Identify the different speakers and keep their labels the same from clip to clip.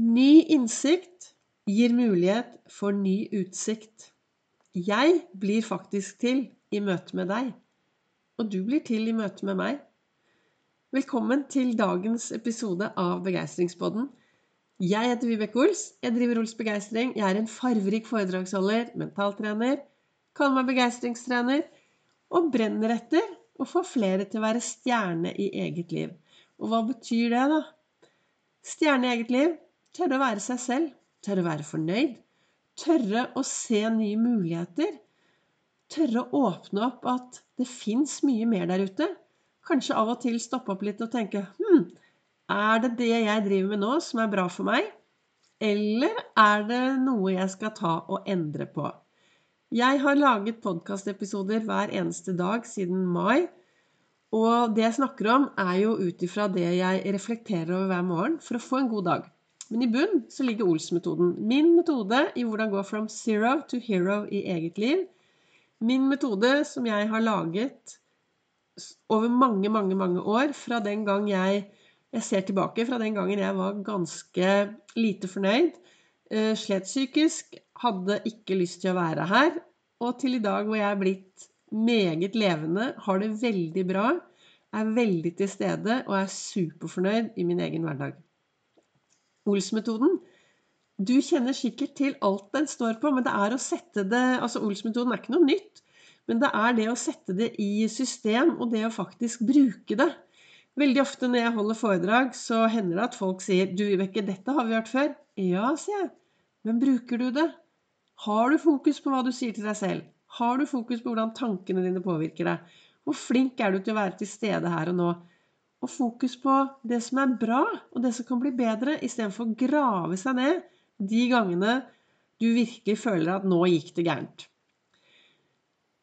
Speaker 1: Ny innsikt gir mulighet for ny utsikt. Jeg blir faktisk til i møte med deg, og du blir til i møte med meg. Velkommen til dagens episode av Begeistringspodden. Jeg heter Vibeke Ols. Jeg driver Ols Begeistring. Jeg er en farverik foredragsholder, mentaltrener, kaller meg begeistringstrener og brenner etter å få flere til å være stjerne i eget liv. Og hva betyr det, da? Stjerne i eget liv Tørre å være seg selv. Tørre å være fornøyd. Tørre å se nye muligheter. Tørre å åpne opp at det fins mye mer der ute. Kanskje av og til stoppe opp litt og tenke Hm, er det det jeg driver med nå, som er bra for meg? Eller er det noe jeg skal ta og endre på? Jeg har laget podkastepisoder hver eneste dag siden mai. Og det jeg snakker om, er jo ut ifra det jeg reflekterer over hver morgen for å få en god dag. Men i bunn så ligger Ols-metoden. Min metode i hvordan gå from zero to hero i eget liv. Min metode som jeg har laget over mange, mange, mange år. Fra den gang jeg Jeg ser tilbake fra den gangen jeg var ganske lite fornøyd. Eh, slet psykisk. Hadde ikke lyst til å være her. Og til i dag hvor jeg er blitt meget levende, har det veldig bra, er veldig til stede og er superfornøyd i min egen hverdag. Ols-metoden Du kjenner sikkert til alt den står på, men det er å sette det Altså, Ols-metoden er ikke noe nytt, men det er det å sette det i system, og det å faktisk bruke det. Veldig ofte når jeg holder foredrag, så hender det at folk sier 'Du, Vibeke, dette har vi hørt før'. Ja, sier jeg. Men bruker du det? Har du fokus på hva du sier til deg selv? Har du fokus på hvordan tankene dine påvirker deg? Hvor flink er du til å være til stede her og nå? Og fokus på det som er bra, og det som kan bli bedre, istedenfor å grave seg ned de gangene du virkelig føler at 'nå gikk det gærent'.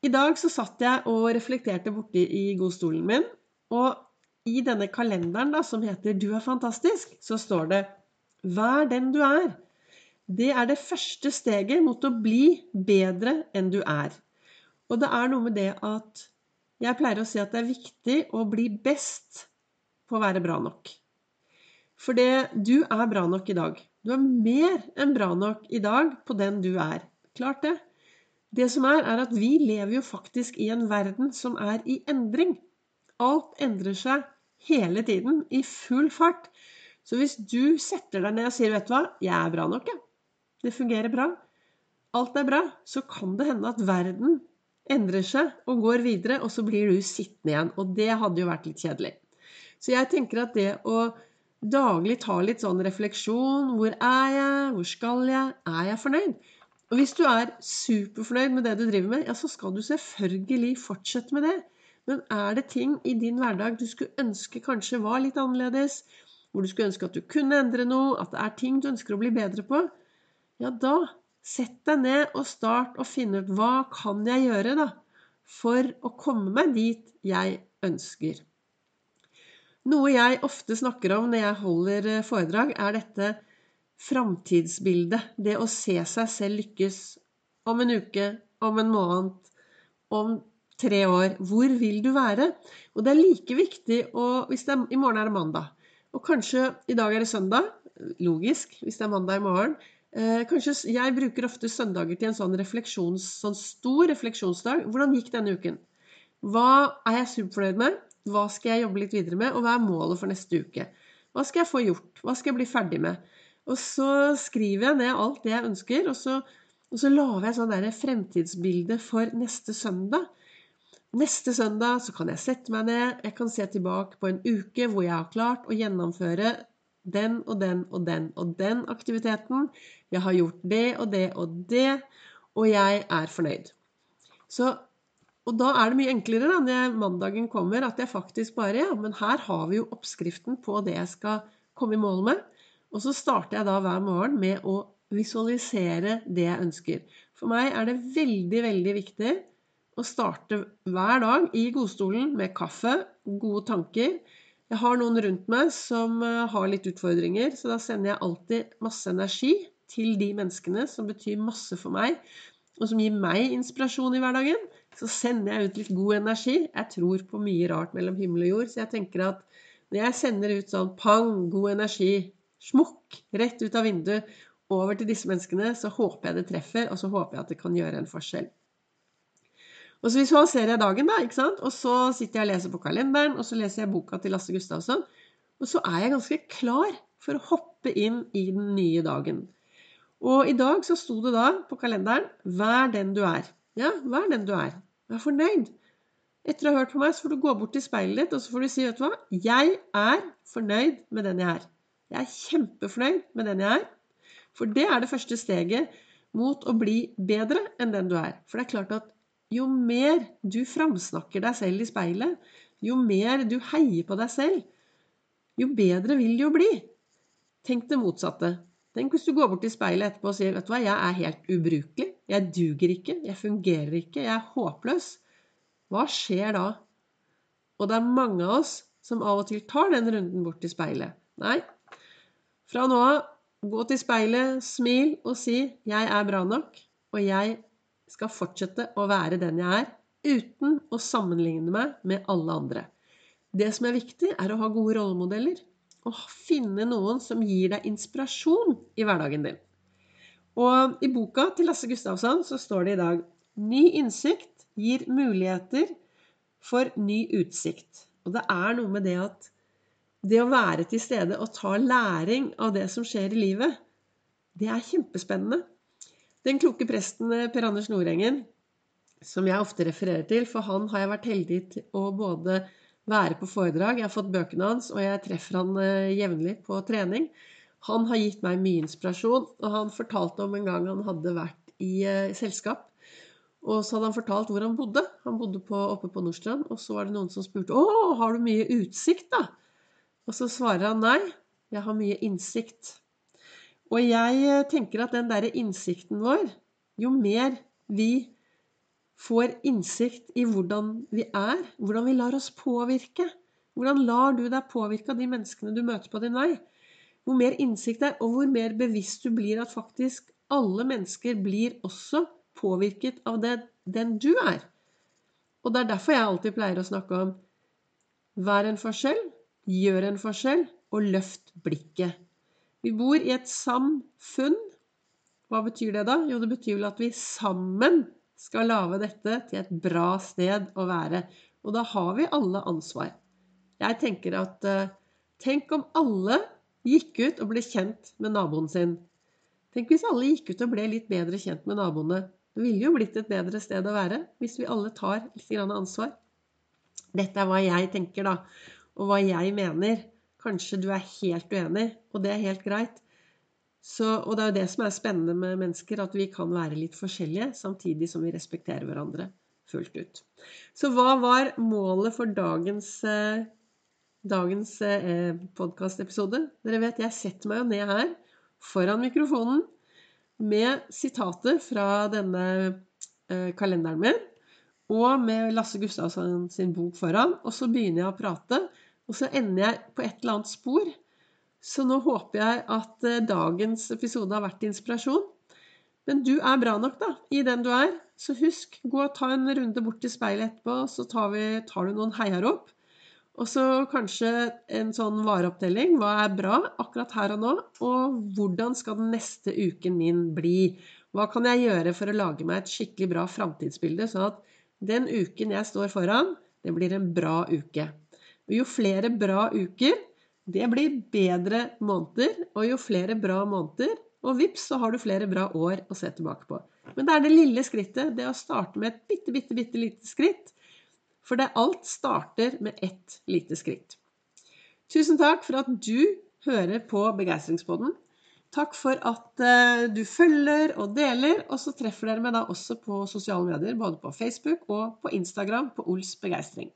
Speaker 1: I dag så satt jeg og reflekterte borti i godstolen min, og i denne kalenderen da, som heter 'Du er fantastisk', så står det 'Vær den du er'. Det er det første steget mot å bli bedre enn du er. Og det er noe med det at jeg pleier å si at det er viktig å bli best på å være bra nok. For det, du er bra nok i dag. Du er mer enn bra nok i dag på den du er. Klart det. Det som er, er at vi lever jo faktisk i en verden som er i endring. Alt endrer seg hele tiden, i full fart. Så hvis du setter deg ned og sier 'Vet du hva, jeg er bra nok, jeg', det fungerer bra, alt er bra, så kan det hende at verden endrer seg og går videre, og så blir du sittende igjen. Og det hadde jo vært litt kjedelig. Så jeg tenker at det å daglig ta litt sånn refleksjon Hvor er jeg? Hvor skal jeg? Er jeg fornøyd? Og hvis du er superfornøyd med det du driver med, ja, så skal du selvfølgelig fortsette med det. Men er det ting i din hverdag du skulle ønske kanskje var litt annerledes? Hvor du skulle ønske at du kunne endre noe? At det er ting du ønsker å bli bedre på? Ja, da sett deg ned og start å finne ut hva kan jeg gjøre da for å komme meg dit jeg ønsker. Noe jeg ofte snakker om når jeg holder eh, foredrag, er dette framtidsbildet. Det å se seg selv lykkes om en uke, om en måned, om tre år. Hvor vil du være? Og det er like viktig å hvis er, I morgen er det mandag. Og kanskje i dag er det søndag. Logisk, hvis det er mandag i morgen. Eh, kanskje Jeg bruker ofte søndager til en sånn, refleksjons, sånn stor refleksjonsdag. Hvordan gikk denne uken? Hva er jeg superfornøyd med? Hva skal jeg jobbe litt videre med, og hva er målet for neste uke? Hva skal jeg få gjort? Hva skal jeg bli ferdig med? Og så skriver jeg ned alt det jeg ønsker, og så, og så lager jeg sånn der fremtidsbilde for neste søndag. Neste søndag så kan jeg sette meg ned, jeg kan se tilbake på en uke hvor jeg har klart å gjennomføre den og den og den og den aktiviteten. Jeg har gjort det og det og det, og jeg er fornøyd. Så og da er det mye enklere da, når mandagen kommer, at jeg faktisk bare Ja, men her har vi jo oppskriften på det jeg skal komme i mål med. Og så starter jeg da hver morgen med å visualisere det jeg ønsker. For meg er det veldig, veldig viktig å starte hver dag i godstolen med kaffe, gode tanker. Jeg har noen rundt meg som eh, har litt utfordringer, så da sender jeg alltid masse energi til de menneskene som betyr masse for meg, og som gir meg inspirasjon i hverdagen så sender jeg ut litt god energi. Jeg tror på mye rart mellom himmel og jord, så jeg tenker at når jeg sender ut sånn pang, god energi, smukk rett ut av vinduet over til disse menneskene, så håper jeg det treffer, og så håper jeg at det kan gjøre en forskjell. Og så visualiserer jeg dagen, da, ikke sant? og så sitter jeg og leser på kalenderen, og så leser jeg boka til Lasse Gustavsson, og så er jeg ganske klar for å hoppe inn i den nye dagen. Og i dag så sto det da på kalenderen 'Vær den du er'. Ja, vær den du er. Vær fornøyd. Etter å ha hørt på meg, så får du gå bort til speilet ditt og så får du si vet du hva, jeg er fornøyd med den jeg er. Jeg er kjempefornøyd med den jeg er. For det er det første steget mot å bli bedre enn den du er. For det er klart at jo mer du framsnakker deg selv i speilet, jo mer du heier på deg selv, jo bedre vil det jo bli. Tenk det motsatte. Tenk hvis du går bort til speilet etterpå og sier vet du hva, jeg er helt ubrukelig. Jeg duger ikke. Jeg fungerer ikke. Jeg er håpløs. Hva skjer da? Og det er mange av oss som av og til tar den runden bort til speilet. Nei, fra nå av, gå til speilet, smil og si 'Jeg er bra nok', og jeg skal fortsette å være den jeg er, uten å sammenligne meg med alle andre. Det som er viktig, er å ha gode rollemodeller. Og finne noen som gir deg inspirasjon i hverdagen din. Og i boka til Lasse Gustavsson så står det i dag Ny innsikt gir muligheter for ny utsikt. Og det er noe med det at det å være til stede og ta læring av det som skjer i livet, det er kjempespennende. Den kloke presten eh, Per Anders Nordengen, som jeg ofte refererer til, for han har jeg vært heldig til å både være på foredrag, jeg har fått bøkene hans, og jeg treffer han eh, jevnlig på trening. Han har gitt meg mye inspirasjon, og han fortalte om en gang han hadde vært i eh, selskap og så hadde han fortalt hvor han bodde. Han bodde på, oppe på Nordstrand. Og så var det noen som spurte 'Å, har du mye utsikt, da?' Og så svarer han nei, jeg har mye innsikt. Og jeg eh, tenker at den derre innsikten vår, jo mer vi får innsikt i hvordan vi er, hvordan vi lar oss påvirke Hvordan lar du deg påvirke av de menneskene du møter på din vei? Hvor mer innsikt er, og hvor mer bevisst du blir at faktisk alle mennesker blir også påvirket av det, den du er. Og det er derfor jeg alltid pleier å snakke om vær en forskjell, gjør en forskjell, og løft blikket. Vi bor i et samfunn. Hva betyr det, da? Jo, det betyr vel at vi sammen skal lage dette til et bra sted å være. Og da har vi alle ansvar. Jeg tenker at uh, Tenk om alle gikk ut og ble kjent med naboen sin. Tenk hvis alle gikk ut og ble litt bedre kjent med naboene. Det ville jo blitt et bedre sted å være hvis vi alle tar litt ansvar. Dette er hva jeg tenker, da, og hva jeg mener. Kanskje du er helt uenig, og det er helt greit. Så, og det er jo det som er spennende med mennesker, at vi kan være litt forskjellige samtidig som vi respekterer hverandre fullt ut. Så hva var målet for dagens, eh, dagens eh, podkastepisode? Dere vet, jeg setter meg jo ned her foran mikrofonen med sitater fra denne eh, kalenderen min, og med Lasse Gustavsson sin bok foran. Og så begynner jeg å prate, og så ender jeg på et eller annet spor. Så nå håper jeg at eh, dagens episode har vært inspirasjon. Men du er bra nok, da, i den du er. Så husk, gå og ta en runde bort til speilet etterpå, så tar, vi, tar du noen heiarop. Og så kanskje en sånn vareopptelling. Hva er bra akkurat her og nå? Og hvordan skal den neste uken min bli? Hva kan jeg gjøre for å lage meg et skikkelig bra framtidsbilde, sånn at den uken jeg står foran, det blir en bra uke. Og jo flere bra uker, det blir bedre måneder. Og jo flere bra måneder, og vips, så har du flere bra år å se tilbake på. Men det er det lille skrittet. Det å starte med et bitte, bitte, bitte lite skritt for det alt starter med ett lite skritt. Tusen takk for at du hører på Begeistringspodden. Takk for at eh, du følger og deler, og så treffer dere meg da også på sosiale medier, både på Facebook og på Instagram på Ols begeistring.